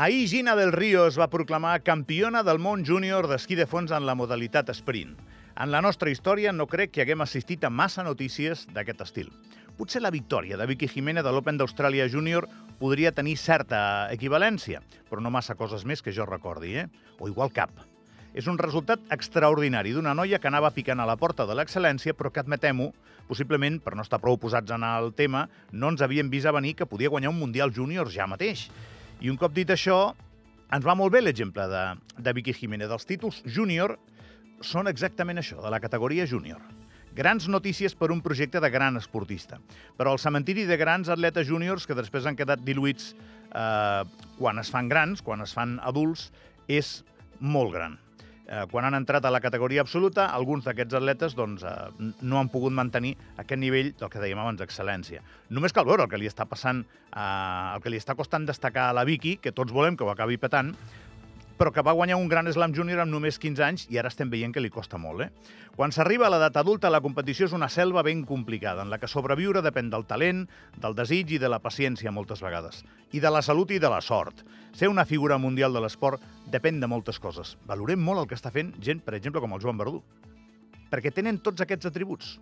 Ahir Gina del Río es va proclamar campiona del món júnior d'esquí de fons en la modalitat sprint. En la nostra història no crec que haguem assistit a massa notícies d'aquest estil. Potser la victòria de Vicky Jiménez de l'Open d'Austràlia Júnior podria tenir certa equivalència, però no massa coses més que jo recordi, eh? O igual cap. És un resultat extraordinari d'una noia que anava picant a la porta de l'excel·lència, però que, admetem-ho, possiblement, per no estar prou posats en el tema, no ens havíem vist a venir que podia guanyar un Mundial Júnior ja mateix. I un cop dit això, ens va molt bé l'exemple de, de Vicky Jiménez. Els títols júnior són exactament això, de la categoria júnior. Grans notícies per un projecte de gran esportista. Però el cementiri de grans atletes júniors que després han quedat diluïts eh, quan es fan grans, quan es fan adults, és molt gran eh, quan han entrat a la categoria absoluta, alguns d'aquests atletes doncs, eh, no han pogut mantenir aquest nivell del que dèiem abans d'excel·lència. Només cal veure el que li està passant, eh, el que li està costant destacar a la Vicky, que tots volem que ho acabi petant, però que va guanyar un Gran Slam Júnior amb només 15 anys i ara estem veient que li costa molt. Eh? Quan s'arriba a l'edat adulta, la competició és una selva ben complicada, en la que sobreviure depèn del talent, del desig i de la paciència moltes vegades, i de la salut i de la sort. Ser una figura mundial de l'esport depèn de moltes coses. Valorem molt el que està fent gent, per exemple, com el Joan Verdú, perquè tenen tots aquests atributs.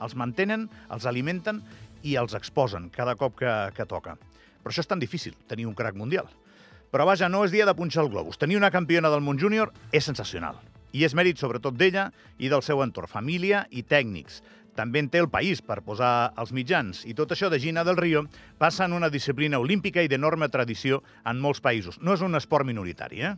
Els mantenen, els alimenten i els exposen cada cop que, que toca. Però això és tan difícil, tenir un crac mundial. Però vaja, no és dia de punxar el globus. Tenir una campiona del món júnior és sensacional. I és mèrit sobretot d'ella i del seu entorn, família i tècnics. També en té el país per posar els mitjans. I tot això de Gina del Río passa en una disciplina olímpica i d'enorme tradició en molts països. No és un esport minoritari, eh?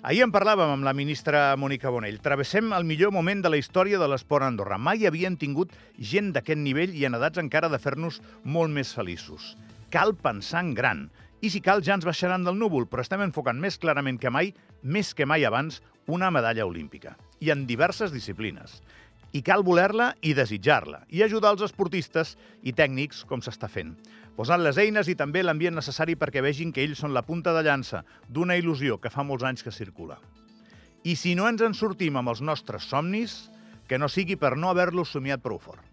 Ahir en parlàvem amb la ministra Mònica Bonell. Travessem el millor moment de la història de l'esport a Andorra. Mai havíem tingut gent d'aquest nivell i en edats encara de fer-nos molt més feliços. Cal pensar en gran i si cal ja ens baixaran del núvol, però estem enfocant més clarament que mai, més que mai abans, una medalla olímpica. I en diverses disciplines. I cal voler-la i desitjar-la, i ajudar els esportistes i tècnics com s'està fent. Posant les eines i també l'ambient necessari perquè vegin que ells són la punta de llança d'una il·lusió que fa molts anys que circula. I si no ens en sortim amb els nostres somnis, que no sigui per no haver-los somiat prou fort.